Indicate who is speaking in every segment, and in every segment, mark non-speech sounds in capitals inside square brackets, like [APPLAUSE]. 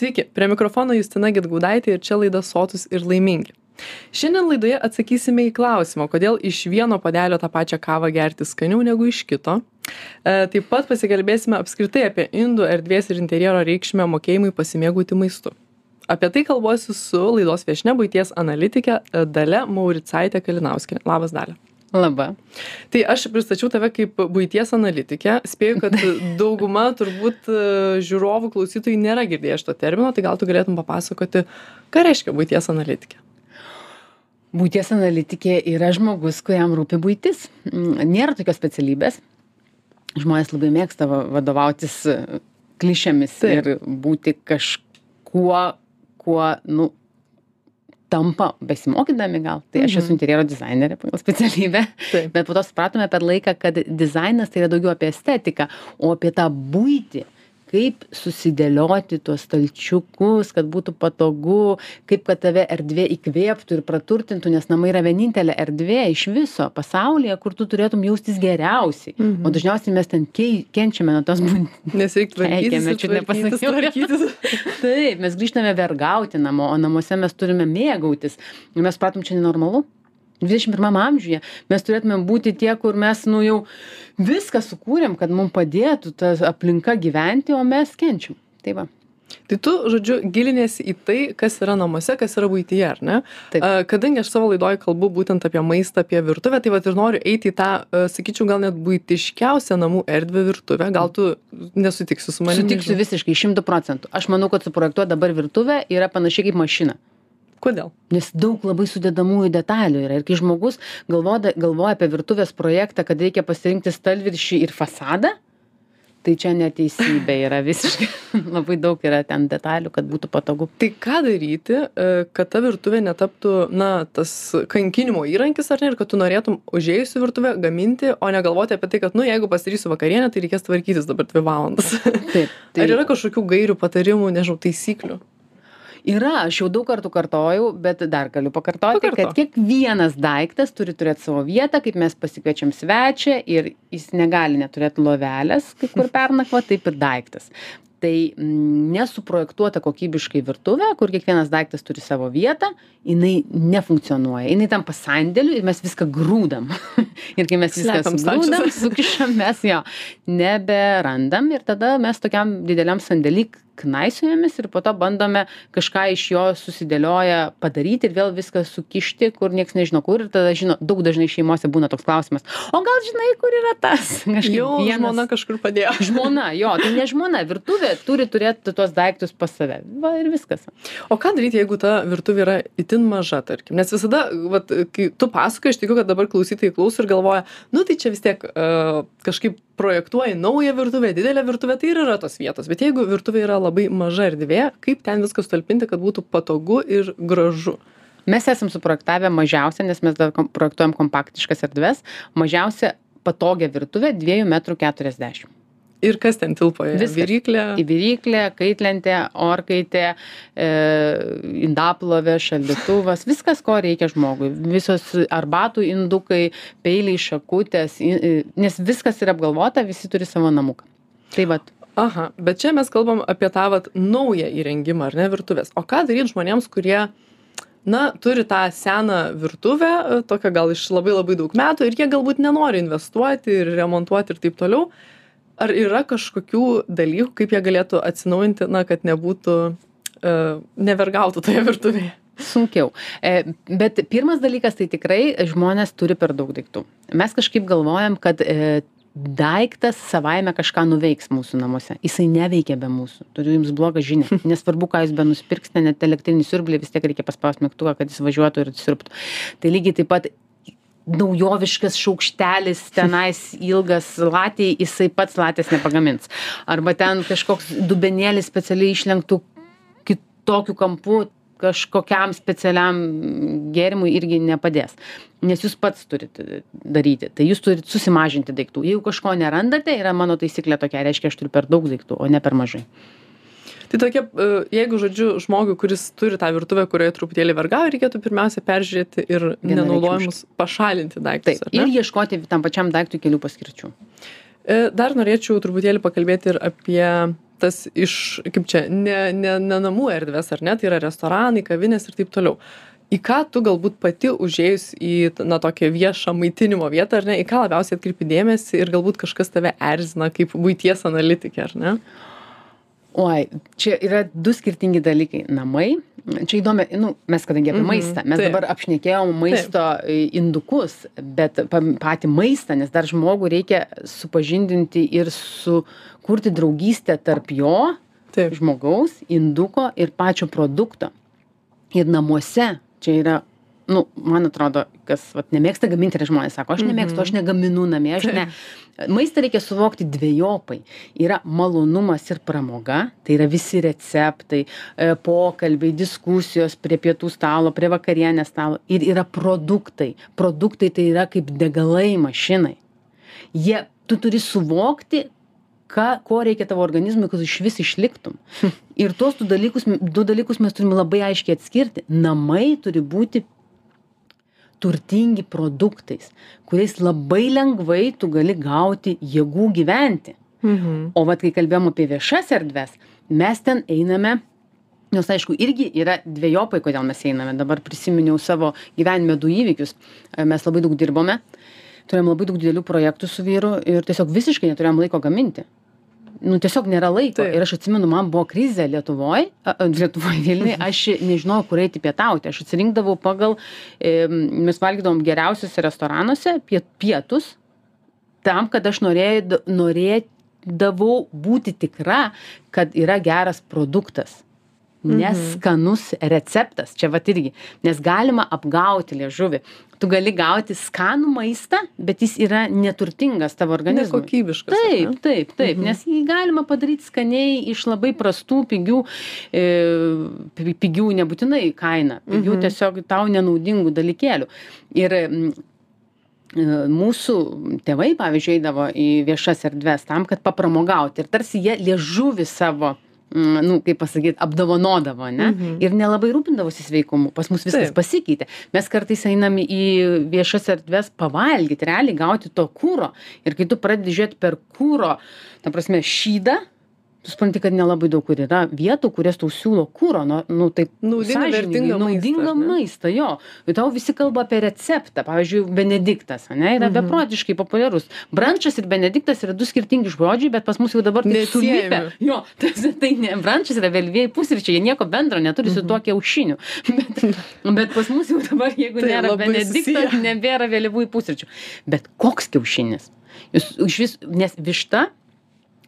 Speaker 1: Sveiki, prie mikrofono Justina Gitgaudaitė ir čia laida Sotus ir laimingi. Šiandien laidoje atsakysime į klausimą, kodėl iš vieno padelio tą pačią kavą gerti skaniau negu iš kito. E, taip pat pasikalbėsime apskritai apie indų erdvės ir interjero reikšmę mokėjimui pasimėgauti maistu. Apie tai kalbuosiu su laidos viešne būties analitikė Dale Mauricaitė Kalinauskinė. Labas, Dale.
Speaker 2: Labą.
Speaker 1: Tai aš pristačiau tave kaip būties analitikę. Spėju, kad [LAUGHS] dauguma turbūt e, žiūrovų klausytojų nėra girdėję šito termino, tai gal tu galėtum papasakoti, ką reiškia būties analitikė.
Speaker 2: Būties analitikė yra žmogus, kuriam rūpi būtis. Mm, nėra tokios specialybės. Žmonės labai mėgsta vadovautis klišėmis Taip. ir būti kažkuo, kuo, nu, tampa besimokydami gal. Tai aš esu mhm. interjero dizainerė pagal specialybę. Bet po to supratome per laiką kad dizainas tai yra daugiau apie estetiką o apie tą buitį kaip susidėlioti tuos stalčiukus kad būtų patogu kaip kad tave erdvė įkvėptų ir praturtintų nes namai yra vienintelė erdvė iš viso pasaulyje kur tu turėtum jaustis geriausiai
Speaker 1: Mhm.
Speaker 2: o dažniausiai mes ten kei kenčiame nuo tos [LAUGHS]
Speaker 1: reikia
Speaker 2: Keikiame, čia nepasakiau. [LAUGHS] taip mes grįžtame vergauti namo o namuose mes turime mėgautis ir mes supratom čia nenormalu dvidešim pirmam amžiuje mes turėtumėm būti tie kur mes nu jau viską sukūrėm kad mum padėtų ta aplinka gyventi o mes kenčiam tai va
Speaker 1: Tai tu, žodžiu, giliniesi į tai, kas yra namuose, kas yra būtyje, ar ne?
Speaker 2: Taip.
Speaker 1: Kadangi aš savo laidoje kalbu būtent apie maistą, apie virtuvę, tai va ir noriu eiti į tą, sakyčiau, gal net būtiškiausią namų erdvę virtuvę. Gal tu nesutiksi su manimi?
Speaker 2: sutiksiu visiškai šimtu procentų aš manau kad suprojektuot dabar virtuvę yra panašiai kaip mašina
Speaker 1: Kodėl?
Speaker 2: nes daug labai sudedamųjų detalių yra ir kai žmogus galvoda galvoja apie virtuvės projektą kad reikia pasirinkti stalviršį ir fasadą tai čia neteisybė yra [LAUGHS] visiškai labai daug yra ten detalių kad būtų patogu
Speaker 1: Tai ką daryti, e, kad ta virtuvė netaptų, na, tas kankinimo įrankis, ar ne, ir kad tu norėtum užėjus į virtuvę gaminti, o negalvoti apie tai, kad, nu, jeigu pasidarysiu vakarienę, tai reikės tvarkytis dabar dvi valandas.
Speaker 2: taip tai [LAUGHS]
Speaker 1: Ar yra kažkokių gairių, patarimų, nežinau, taisyklių?
Speaker 2: Yra aš jau daug kartų kartojau bet dar galiu pakartoti kad kiekvienas daiktas turi turėt savo vietą kaip mes pasikviečiam svečią ir jis negali neturėt lovelės kaip kur [LAUGHS] pernakvot taip ir daiktas. Tai mm, nesuprojektuota kokybiškai virtuvė kur kiekvienas daiktas turi savo vietą jinai nefunkcionuoja. Jinai tampa sandėliu ir mes viską grūdam. [LAUGHS] Ir kai mes viską sugrūdam sukišam mes jo neberandam ir tada mes tokiam dideliam sandėly knaisiojamės ir po to bandome kažką iš jo susidėlioję padaryti ir vėl viską sukišti kur nieks nežino kur ir tada žino daug dažnai šeimose būna toks klausimas o gal žinai kur yra tas [LAUGHS] kažkaip
Speaker 1: Jau
Speaker 2: vienas-
Speaker 1: žmona kažkur padėjo. [LAUGHS]
Speaker 2: žmona jo tai ne žmona virtuvė turi turėt tuos daiktus pas save va ir viskas
Speaker 1: O ką daryti, jeigu ta virtuvė yra itin maža, tarkim? Nes visada, vat, kai tu pasakoji, aš tikiu, kad dabar klausytojai klauso ir galvoja, nu tai čia vis tiek uh, kažkaip projektuoji naują virtuvę, didelę virtuvę, tai ir yra tos vietos. Bet jeigu virtuvė yra labai maža erdvė, kaip ten viskas talpinti, kad būtų patogu ir gražu?
Speaker 2: mes esam suprojektavę mažiausią nes mes dar projektuojam kompaktiškas erdves mažiausią patogią virtuvę dviejų metrų keturiasdešim
Speaker 1: Ir kas ten tilpo? Viryklė.
Speaker 2: į viryklę kaitlentė orkaitė e, indaplovė šaldytuvas viskas ko reikia žmogui visos arbatų indukai peiliai šakutės nes viskas yra apgalvota visi turi savo namuką tai vat
Speaker 1: Aha, bet čia mes kalbam apie tą vat, naują įrengimą, ar ne, virtuvės. O ką daryti žmonėms, kurie, na, turi tą seną virtuvę, e, tokią gal iš labai labai daug metų ir jie galbūt nenori investuoti ir remontuoti ir taip toliau. Ar yra kažkokių dalykų, kaip jie galėtų atsinaujinti, na, kad nebūtų, uh, nevergautų toje virtuvėje?
Speaker 2: sunkiau e, bet pirmas dalykas tai tikrai žmonės turi per daug daiktų mes kažkaip galvojam kad e, daiktas savaime kažką nuveiks mūsų namuose. Jisai neveikia be mūsų. Turiu jums blogą žinią. [LAUGHS] Nesvarbu ką jūs benusipirksite net elektrinį siurblį vis tiek reikia paspaust mygtuką kad jis važiuotų ir siurbtų. Tai lygiai taip pat naujoviškas šaukštelis tenais [LAUGHS] ilgas latei jisai pats latės nepagamins. Arba ten kažkoks dubenėlis specialiai išlenktu kitokiu kampu kažkokiam specialiam gėrimui irgi nepadės. Nes jūs pats turit daryti. Tai jūs turit susimažinti daiktų. Jeigu kažko nerandate yra mano taisyklė tokia reiškia aš turiu per daug daiktų o ne per mažai.
Speaker 1: Tai tokia, e, jeigu, žodžiu, žmogui, kuris turi tą virtuvę, kurioje truputėlį vergauja, reikėtų pirmiausia peržiūrėti ir nenaudojimus pašalinti daiktus.
Speaker 2: taip ir ieškoti tam pačiam daiktui kelių paskirčių.
Speaker 1: E, Dar norėčiau truputėlį pakalbėti ir apie tas iš kaip čia ne ne ne namų erdvės ar ne tai yra restoranai kavinės ir taip toliau. Į ką tu galbūt pati užėjus į na tokią viešą maitinimo vietą ar ne į ką labiausiai atkreipi dėmesį ir galbūt kažkas tave erzina kaip buities analitikė ar ne
Speaker 2: oi čia yra du skirtingi dalykai. Namai. Čia įdomi nu mes kadangi apie
Speaker 1: Mhm,
Speaker 2: maistą mes dabar apšnekėjom maisto indukus bet pa patį maistą nes dar žmogų reikia supažindinti ir sukurti draugystę tarp jo
Speaker 1: taip.
Speaker 2: žmogaus induko ir pačio produkto. Ir namuose čia yra nu man atrodo kas vat nemėgsta gaminti yra žmonės sako aš nemėgstu aš negaminu namie aš ne. [LAUGHS] Maistą reikia suvokti dvejopai. Yra malonumas ir pramoga tai yra visi receptai e, pokalbiai diskusijos prie pietų stalo prie vakarienės stalo ir yra produktai. Produktai tai yra kaip degalai mašinai. Jie tu turi suvokti ką ko reikia tavo organizmui kad išvis išliktum. [LAUGHS] Ir tuos du dalykus du dalykus mes turim labai aiškiai atskirti. Namai turi būti turtingi produktais kuriais labai lengvai tu gali gauti jėgų gyventi.
Speaker 1: Mhm.
Speaker 2: O vat kai kalbėjom apie viešas erdves mes ten einame nors aišku irgi yra dvejopai kodėl mes einame. Dabar prisiminiau savo gyvenime du įvykius. E, mes labai daug dirbome turėjom labai daug didelių projektų su vyru ir tiesiog visiškai neturėjom laiko gaminti nu tiesiog nėra laiko. Ir aš atsimenu man buvo krizė lietuvoj lietuvoj vilniuj [LAUGHS] aš nežinojau kur eiti pietauti. Aš atsirinkdavau pagal em, mes valgydavom geriausiuose restoranuose pie pietus tam kad aš norėd norėdavau būti tikra kad yra geras produktas neskanus receptas. Čia vat irgi nes galima apgauti liežuvį. Tu gali gauti skanų maistą bet jis yra neturtingas tavo organizmui.
Speaker 1: Nekokybiškas
Speaker 2: taip taip taip nes jį galima padaryt skaniai iš labai prastų pigių e, pi- pigių nebūtinai kaina pigių
Speaker 1: Mhm.
Speaker 2: tiesiog tau nenaudingų dalykėlių. Ir e, mūsų tėvai pavyzdžiui eidavo į viešas erdves tam kad papramogauti. Ir tarsi jie liežuvį savo nu kaip pasakyt apdovanodavo ane
Speaker 1: Mhm.
Speaker 2: ir nelabai rūpindavosi sveikumu pas mus viskas
Speaker 1: Taip.
Speaker 2: pasikeitė mes kartais einam į viešas erdves pavalgyt realiai gauti to kuro ir kai tu pradedi žiūrėt per kuro ta prasme šydą tu supranti kad nelabai daug kur yra vietų kurios tau siūlo kuro nu nu taip sąžiningai, naudingą maistą jo. Ir tau visi kalba apie receptą. Pavyzdžiui benediktas ane yra
Speaker 1: Mhm.
Speaker 2: beprotiškai populiarus. Brančas ir benediktas yra du skirtingi žodžiai bet pas mus jau dabar taip sulipę. Jo [LAUGHS] tai tai ne brančas yra vėlyvieji pusryčiai jie nieko bendro neturi su tuo kiaušiniu. [LAUGHS] Bet bet pas mus jau dabar jeigu
Speaker 1: Tai
Speaker 2: nėra
Speaker 1: susiję.
Speaker 2: nebėra vėlyvųjų pusryčių. Bet koks kiaušinis? Jūs išvis nes višta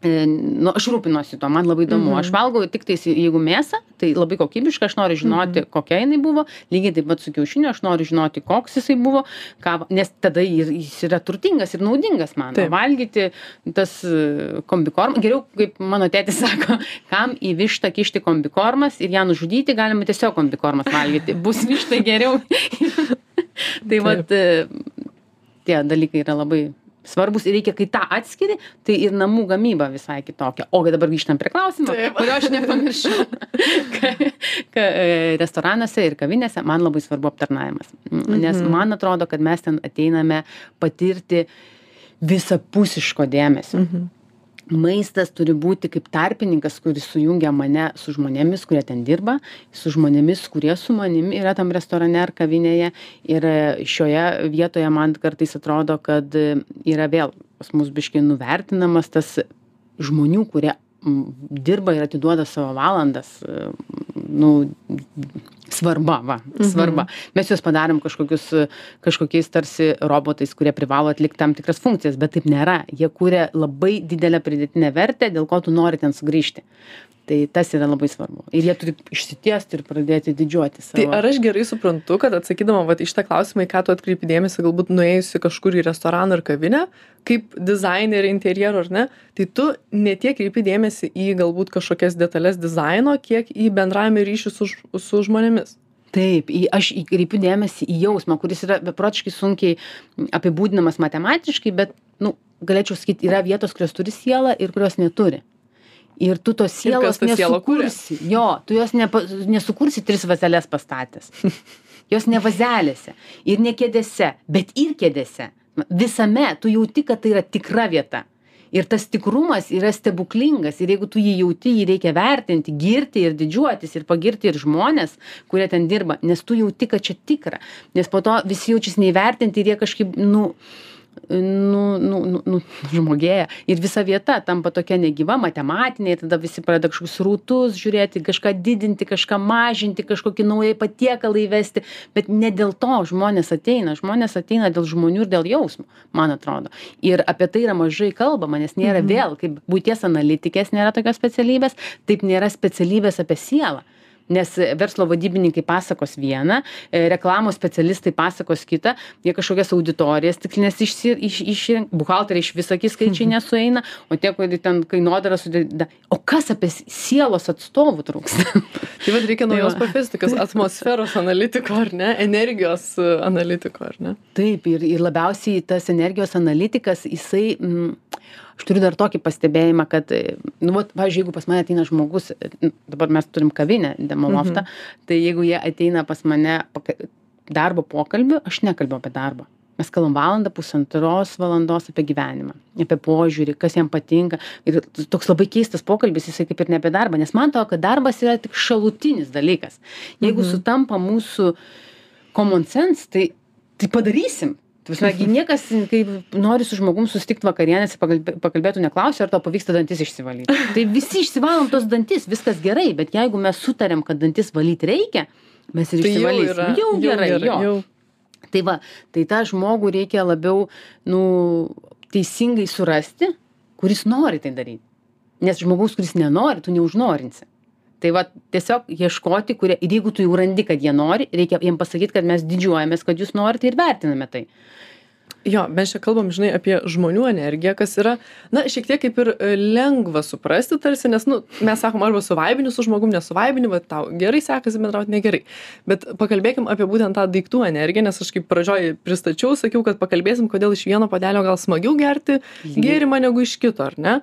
Speaker 2: nu aš rūpinuosi tuo man labai įdomu. Aš valgau tiktais jeigu mėsą tai labai kokybiška aš noriu žinoti kokia jinai buvo. Lygiai taip pat su kiaušiniu aš noriu žinoti koks jisai buvo ką nes tada jis yra turtingas ir naudingas man.
Speaker 1: Taip.
Speaker 2: valgyti tas e, kombikorm geriau kaip mano tėtis [LAUGHS] sako kam į vištą kišti kombikormas ir ją nužudyti galima tiesiog kombikormas valgyti. Bus vištai geriau. [LAUGHS] Tai vat e, tie dalykai yra labai svarbūs ir reikia kai tą atskiri tai ir namų gamyba visai kitokia. O dabar grįžtam prie klausimo kurio aš nepamiršau. [LAUGHS] E, restoranuose ir kavinėse man labai svarbu aptarnavimas. Nes
Speaker 1: Mhm.
Speaker 2: man atrodo kad mes ten ateiname patirti visapusiško dėmesio.
Speaker 1: Mhm.
Speaker 2: Maistas turi būti kaip tarpininkas kuris sujungia mane su žmonėmis kurie ten dirba su žmonėmis kurie su manim yra tam restorane ar kavinėje. Ir e, šioje vietoje man kartais atrodo kad e, yra vėl pas mus biškį nuvertinamas tas žmonių kurie dirba ir atiduoda savo valandas e, nu svarba va svarba. Mes juos padarėm kažkokius kažkokiais tarsi robotais kurie privalo atlikt tam tikras funkcijas bet taip nėra. Jie kuria labai didelę pridėtinę vertę dėl ko tu nori ten sugrįžti tai tas yra labai svarbu ir jie turi išsitiesti ir pradėti didžiuotis
Speaker 1: Tai ar aš gerai suprantu, kad atsakydama vat, į šitą klausimą, į ką tu atkreipi dėmesį, galbūt nuėjusi kažkur į restoraną ar kavinę, kaip dizainerį interjero ar ne, tai tu ne tiek kreipi dėmesį į galbūt kažkokias detalės dizaino, kiek į bendravimą ryšį su, su žmonėmis.
Speaker 2: taip į aš kreipiu dėmesį į jausmą kuris yra beprotiškai sunkiai apibūdinamas matematiškai bet nu galėčiau sakyt yra vietos kurios turi sielą ir kurios neturi ir tu tos sielos nesukursi. Jo tu jos nepa nesukursi tris vazeles pastatęs. [LAUGHS] Jos ne vazelėse ir ne kėdėse bet ir kėdėse. Visame tu jauti kad tai yra tikra vieta. Ir tas tikrumas yra stebuklingas. Ir jeigu tu jį jauti jį reikia vertinti girti ir didžiuotis ir pagirti ir žmones kurie ten dirba nes tu jauti kad čia tikra. Nes po to visi jaučiasi neįvertinti ir jie kažkaip nu nu nu nu nu žmogėja. Ir visa vieta tampa tokia negyva matematinė tada visi pradeda kažkokius srautus žiūrėti kažką didinti kažką mažinti kažkokį naują patiekalą įvesti. Bet ne dėl to žmonės ateina. Žmonės ateina dėl žmonių ir dėl jausmo man atrodo. Ir apie tai yra mažai kalbama nes nėra vėl kaip buities analitikės nėra tokios specialybės taip nėra specialybės apie sielą nes verslo vadybininkai pasakos viena e, reklamos specialistai pasakos kita jie kažkokias auditorijas tikslines išsi iš išrenk buhalteriai išvis sakys skaičiai nesueina o tie kurie ten kainodarą sudeda o kas apie sielos atstovų trūksta?
Speaker 1: Tai vat reikia [LAUGHS] naujos profesijos tokios [LAUGHS] atmosferos analitiko ar ne energijos e, analitiko ar ne?
Speaker 2: Taip ir ir labiausiai tas energijos analitikas jisai mm, aš turiu dar tokį pastebėjimą kad nu vat pavyzdžiui jeigu pas mane ateina žmogus dabar mes turim kavinę demoloftą
Speaker 1: Mhm.
Speaker 2: tai jeigu jie ateina pas mane paka darbo pokalbiui aš nekalbu apie darbą. Mes kalbam valandą pusantros valandos apie gyvenimą apie požiūrį kas jam patinka. Ir toks labai keistas pokalbis jisai kaip ir ne apie darbą nes man atrodo kad darbas yra tik šalutinis dalykas. Jeigu sutampa mūsų common sense tai tai padarysim ta prasme gi niekas kai nori su žmogum susitikt vakarienės ir pakalbė pakalbėt tu neklausi ar tau pavyksta dantis išsivalyt [LAUGHS] tai visi išsivalom tuos dantis viskas gerai bet jeigu mes sutariam kad dantis valyt reikia mes ir
Speaker 1: tai jau
Speaker 2: išsivalysim.
Speaker 1: yra
Speaker 2: jau gerai jo.
Speaker 1: jau.
Speaker 2: Tai va tai tą žmogų reikia labiau nu teisingai surasti kuris nori tai daryt. Nes žmogaus kuris nenori tu neužnorinsi tai vat tiesiog ieškoti kurie ir jeigu tu jau randi kad jie nori reikia jiem pasakyt kad mes didžiuojamės kad jūs norit ir vertiname tai.
Speaker 1: Jo mes čia kalbam žinai apie žmonių energiją kas yra na šiek tiek kaip ir e, lengva suprasti tarsi nes nu mes sakom arba suvaibini su žmogum nesuvaibini vat tau gerai sekasi bendraut negerai. Bet pakalbėkim apie būtent tą daiktų energiją nes aš kaip pradžioj pristačiau sakiau kad pakalbėsim kodėl iš vieno puodelio gal smagiau gerti gėrimą negu iš kito ar ne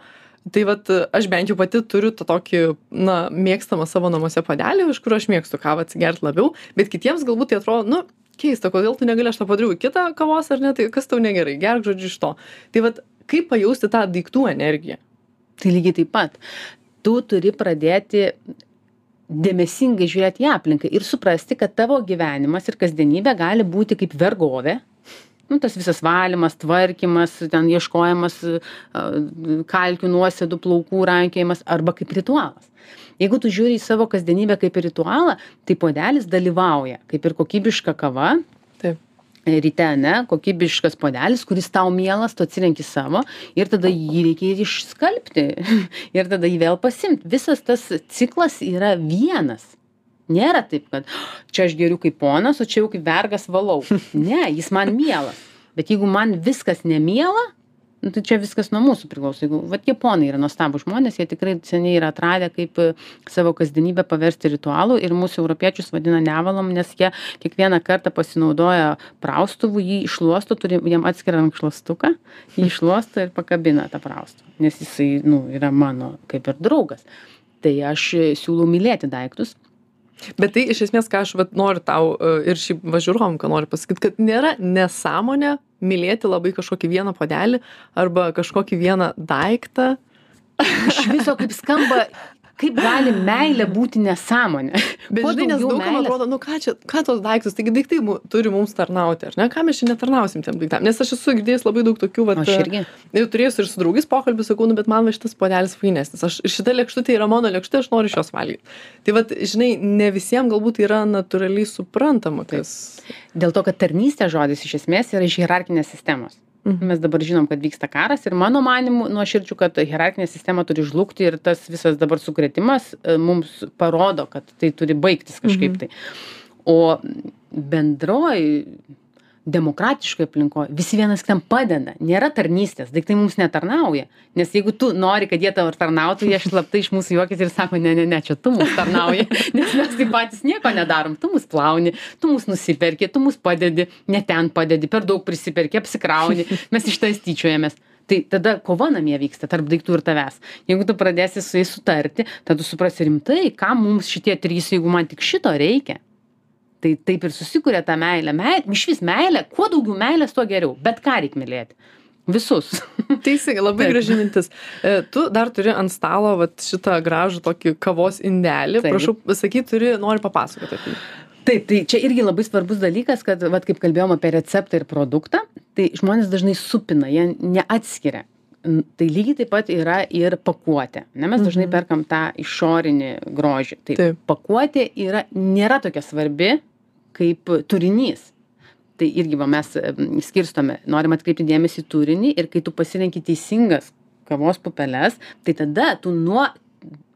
Speaker 1: tai vat aš bent jau pati turiu tą tokį na mėgstamą savo namuose puodelį iš kurio aš mėgstu kavą atsigert labiau bet kitiems galbūt tai atrodo nu keista kodėl tu negali aš tau padariau kitą kavos ar ne tai kas tau negerai gerk žodžiu iš to. Tai vat kaip pajausti tą daiktų energiją?
Speaker 2: Tai lygiai taip pat. Tu turi pradėti dėmesingai žiūrėt į aplinką ir suprasti kad tavo gyvenimas ir kasdienybė gali būti kaip vergovė nu tas visas valymas tvarkymas ten ieškojimas a, kalkių nuosėdų plaukų rankiojimas arba kaip ritualas. Jeigu tu žiūri į savo kasdienybę kaip į ritualą tai puodelis dalyvauja kaip ir kokybiška kava.
Speaker 1: Taip.
Speaker 2: Ryte ane kokybiškas puodelis kuris tau mielas tu atsirenki savo ir tada jį reikia ir išskalbti. [LAUGHS] Ir tada jį vėl pasiimt visas tas ciklas yra vienas nėra taip kad čia aš geriu kaip ponas o čia jau kaip vergas valau. [LAUGHS] Ne jis man mielas bet jeigu man viskas nemiela nu tai čia viskas nuo mūsų priklauso. Jeigu vat japonai yra nuostabūs žmonės jie tikrai seniai yra atradę kaip e, savo kasdienybę paversti ritualu ir mus europiečius vadina nevalom nes jie kiekvieną kartą pasinaudoja praustuvu jį iššluosto turi jiem atskirą rankšluostuką jį iššluosto ir pakabina tą praustuvą nes jisai nu yra mano kaip ir draugas. Tai aš e, siūlau mylėti daiktus
Speaker 1: bet tai iš esmės ką aš vat noriu tau e, ir šiaip va žiūrovam ką noriu pasakyt kad nėra nesąmonė mylėti labai kažkokį vieną puodelį arba kažkokį vieną daiktą.
Speaker 2: Iš viso kaip skamba kaip gali meilė būti nesąmonė? [LAUGHS]
Speaker 1: Bet žinai nes daug kam atrodo nu ką čia ką tuos daiktus taigi daiktai mu turi mums tarnauti ar ne? Ką mes čia netarnausim tiem daiktam? Nes aš esu girdėjus labai daug tokių vat
Speaker 2: aš irgi.
Speaker 1: ir turėjus ir su draugais pokalbių sakau nu bet man va šitas puodelis fainesnis. Aš šita lėkštutė yra mano lėkštutė aš noriu iš jos valgyt. Tai vat žinai ne visiem galbūt yra natūraliai suprantama kas
Speaker 2: dėl to kad tarnystės žodis iš esmės yra iš hierarchinės sistemos. Mes dabar žinom kad vyksta karas ir mano manymu nuoširdžiu kad hierarchinė sistema turi žlugti ir tas visas dabar sukrėtimas e, mums parodo kad tai turi baigtis kažkaip tai. O bendroj demokratiškoj aplinkoj visi vienas kitam padeda nėra tarnystės daiktai mums netarnauja. Nes jeigu tu nori kad jie tau ir tarnautų jie slaptai iš mūsų juokiasi ir sako ne ne ne čia tu mums tarnauji. [LAUGHS] Nes mes tai patys nieko nedarom. Tu mus plauni tu mus nusiperki tu mus padedi ne ten padedi per daug prisiperki apsikrauni. [LAUGHS] Mes iš tavęs tyčiojamės. Tai tada kova namie vyksta tarp daiktų ir tavęs. Jeigu tu pradėsi su jais sutarti tada tu suprasi rimtai kam mums šitie trys jeigu man tik šito reikia tai taip ir susikuria ta meilė mei išvis meilė kuo daugiau meilės tuo geriau bet ką reik mylėti Visus. [LAUGHS]
Speaker 1: Teisingai, labai
Speaker 2: Taip.
Speaker 1: graži mintis. E, Tu dar turi ant stalo vat, šitą gražų tokį kavos indelį.
Speaker 2: Taip.
Speaker 1: Prašau, sakyk, turi, nori papasakoti apie jį.
Speaker 2: Taip, tai čia irgi labai svarbus dalykas, kad, vat, kaip kalbėjom apie receptą ir produktą, tai žmonės dažnai supina, jie neatskiria. Tai lygiai taip pat yra ir pakuotė. Ne, mes dažnai
Speaker 1: Mhm.
Speaker 2: perkam tą išorinį grožį. Tai
Speaker 1: Taip.
Speaker 2: pakuotė yra, nėra tokia svarbi kaip turinys. Tai irgi va, mes skirstome, norim atkreipti dėmesį turinį ir kai tu pasirenki teisingas kavos pupeles, tai tada tu nuo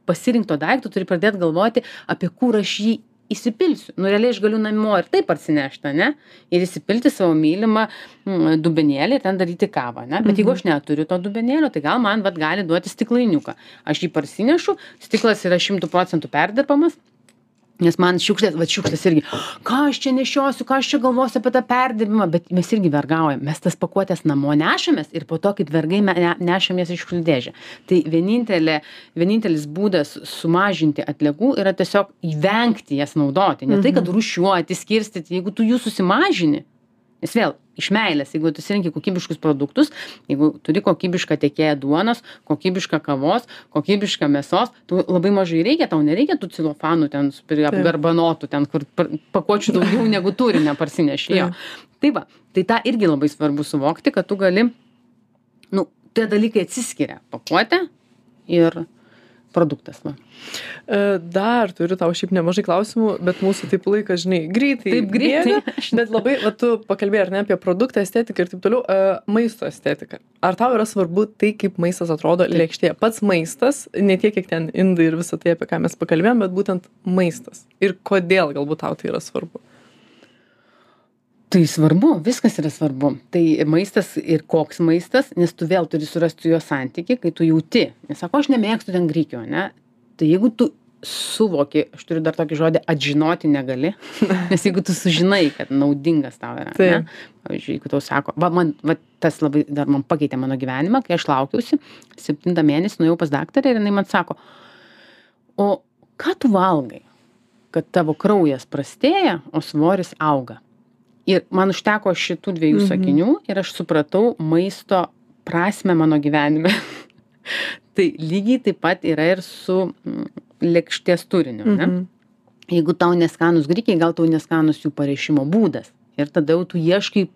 Speaker 2: pasirinkto daikto turi pradėti galvoti, apie kur aš jį įsipilsiu. Nu, realiai aš galiu namo ir taip parsinešti, ne? Ir įsipilti savo mylimą mm, dubenėlį ir ten daryti kavą, ne? Bet jeigu aš neturiu to dubenėlio, tai gal man vat, gali duoti stiklainiuką. Aš jį parsinešu, stiklas yra šimtų procentų perdirbamas. Nes man šiukšlės, va šiukšlės irgi, ką aš čia nešiosiu, ką aš čia galvosiu apie tą perdirbimą, bet mes irgi vergaujam, mes tas pakuotės namo nešamės ir po to kaip vergai me- ne- nešamės iš šiukšliadėžę. Tai vienintelė, vienintelis būdas sumažinti atliekų yra tiesiog įvengti jas naudoti. Ne tai, kad rušiuoti, skirstyti, jeigu tu jų susimažini. Nes vėl, iš meilės, jeigu tu sirenki kokybiškus produktus, jeigu turi kokybišką tiekėją duonos, kokybišką kavos, kokybišką mėsos, tu labai mažai reikia, tau nereikia tų cilofanų ten
Speaker 1: Taip.
Speaker 2: apgarbanotų, ten kur pakuočių daugiau negu turi, neparsinešė. jo. Tai va, tai tą irgi labai svarbu suvokti, kad tu gali, nu, tie dalykai atsiskiria. Pakuotė ir produktas. Va.
Speaker 1: E, Dar turiu tau šiaip nemažai klausimų, bet mūsų taip laikas, žinai, greitai.
Speaker 2: Taip greitai.
Speaker 1: bėga, Bet labai, va, tu pakalbėjai, ar ne, apie produktą, estetiką ir taip toliau, e, maisto estetiką. Ar tau yra svarbu tai, kaip maistas atrodo lėkštėje? Pats maistas, ne tiek, kiek ten indai ir visą tai, apie ką mes pakalbėjom, bet būtent maistas. Ir kodėl galbūt tau tai yra svarbu?
Speaker 2: Tai svarbu, viskas yra svarbu. Tai maistas ir koks maistas, nes tu vėl turi surasti su juo santyki, kai tu jauti. Nes sako, aš nemėgstu ten grykio, ne? Tai jeigu tu suvoki, aš turiu dar tokį žodį, atžinoti negali, [LAUGHS] nes jeigu tu sužinai, kad naudingas tau yra,
Speaker 1: Taip.
Speaker 2: ne? Pavyzdžiui, jeigu tau sako, va, man, va, tas labai dar man pakeitė mano gyvenimą, kai aš laukiausi, septintą mėnesį nuėjau pas daktarę ir jinai man sako, o ką tu valgai, kad tavo kraujas prastėja, o svoris auga. Ir man užteko šitų dviejų
Speaker 1: Mhm.
Speaker 2: sakinių ir aš supratau maisto prasme mano gyvenime. [LAUGHS] tai lygiai taip pat yra ir su mm, lėkštės turiniu. Ne?
Speaker 1: Mhm.
Speaker 2: Jeigu tau neskanus grikiai, gal tau neskanus jų pareišimo būdas. Ir tada jau tu ieškai,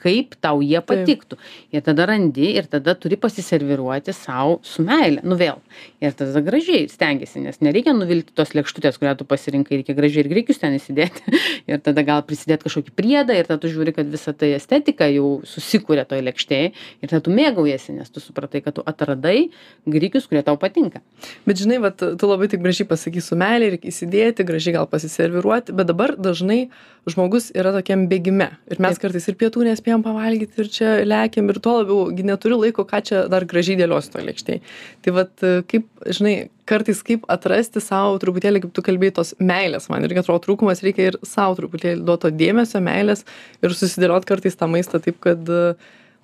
Speaker 2: kaip tau jie patiktų. Ir tada randi ir tada turi pasiserviruoti savo su meile. Nu vėl. Ir tada gražiai stengiasi, nes nereikia nuvilti tos lėkštutės, kurią tu pasirinkai, reikia gražiai ir grikius ten įsidėti. [LAUGHS] ir tada gal prisidėti kažkokį priedą ir tada tu žiūri, kad visa tai estetika jau susikūrė toj lėkštėje ir tada tu mėgaujasi, nes tu supratai, kad tu atradai grikius, kurie tau patinka.
Speaker 1: Bet žinai, vat, tu labai taip gražiai pasakysi su meilė, reikia įsidėti, gražiai gal pasiserviruoti, bet dabar dažnai žmogus yra tokiam bėgime. Ir mes
Speaker 2: Taip.
Speaker 1: kartais ir pietų nespėjom pavalgyti ir čia lekiam ir tuo labiau gi neturiu laiko, ką čia dar gražiai dėliosiu to lėkštėje. Tai vad, kaip, žinai, kartais kaip atrasti savo truputėlį, kaip tu kalbėjai, tos meilės. Man irgi atrodo trūkumas, reikia ir savo truputėlį duoto dėmesio, meilės ir susidėliot kartais tą maistą taip, kad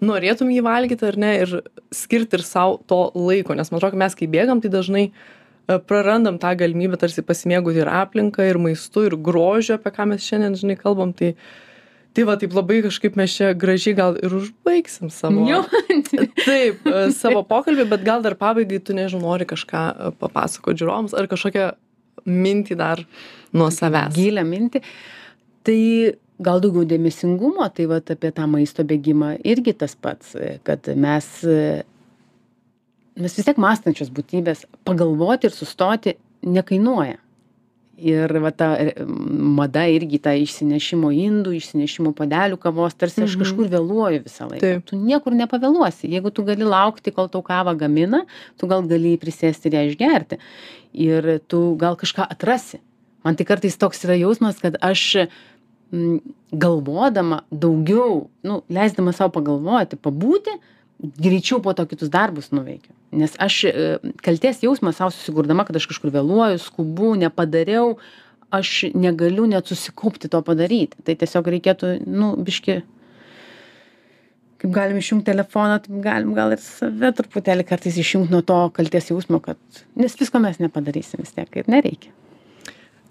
Speaker 1: norėtum jį valgyti ar ne ir skirti ir savo to laiko. Nes man atrodo, mes kai bėgam, tai dažnai e, prarandam tą galimybę tarsi pasimėgauti ir aplinką, ir maistu, ir grožiu, apie ką mes šiandien, žinai, kalbam. Tai, tai va, taip labai kažkaip mes čia gražiai gal ir užbaigsim savo.
Speaker 2: Jo. [LAUGHS]
Speaker 1: Taip, e, [LAUGHS] savo pokalbį, bet gal dar pabaigai tu nežinau, nori kažką e, papasakoti žiūrovams ar kažkokią mintį dar nuo savęs.
Speaker 2: Gilę mintį. Tai gal daugiau dėmesingumo, tai va apie tą maisto bėgimą irgi tas pats, e, kad mes, mes vis tiek mąstančios būtybės, pagalvoti ir sustoti nekainuoja. Ir va ta e, mada irgi tą išsinešimo indų, išsinešimo padelių kavos, tarsi aš
Speaker 1: Mhm.
Speaker 2: kažkur vėluoju visą laiką. Tu niekur nepavėluosi. Jeigu tu gali laukti, kol tau kavą gamina, tu gal gali prisėsti ir ją išgerti. Ir tu gal kažką atrasi. Man tai kartais toks yra jausmas, kad aš mm, galvodama daugiau, nu, leisdama savo pagalvoti, pabūti, greičiau po to kitus darbus nuveikiu. Nes aš e, kalties jausmą savo susigurdama, kad aš kažkur vėluoju, skubu, nepadariau, aš negaliu net susikaupti to padaryti. Tai tiesiog reikėtų, nu, biški, kaip galim išjungti telefoną, taip galim gal ir save truputėlį kartais išjungti nuo to kalties jausmo, kad, nes visko mes nepadarysim vis tiek ir nereikia.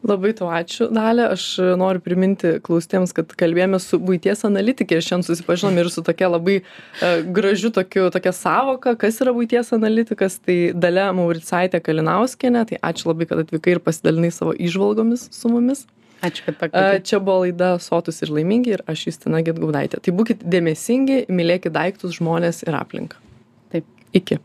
Speaker 1: Labai tau ačiū dalia aš noriu priminti klausytojams kad kalbėjomės su buities analitike ir šiandien susipažinom ir su tokia labai e, gražiu tokiu tokia sąvoka kas yra buities analitikas tai dalia mauricaitė kalinauskienė tai ačiū labai kad atvykai ir pasidalinai savo įžvalgomis su mumis
Speaker 2: Ačiū, kad
Speaker 1: E,
Speaker 2: pakvietėte.
Speaker 1: Čia buvo laida Sotus ir laimingi ir aš Justina Getgaudaitė. Tai būkite dėmesingi, mylėkite daiktus, žmonės ir aplinką.
Speaker 2: Taip.
Speaker 1: Iki.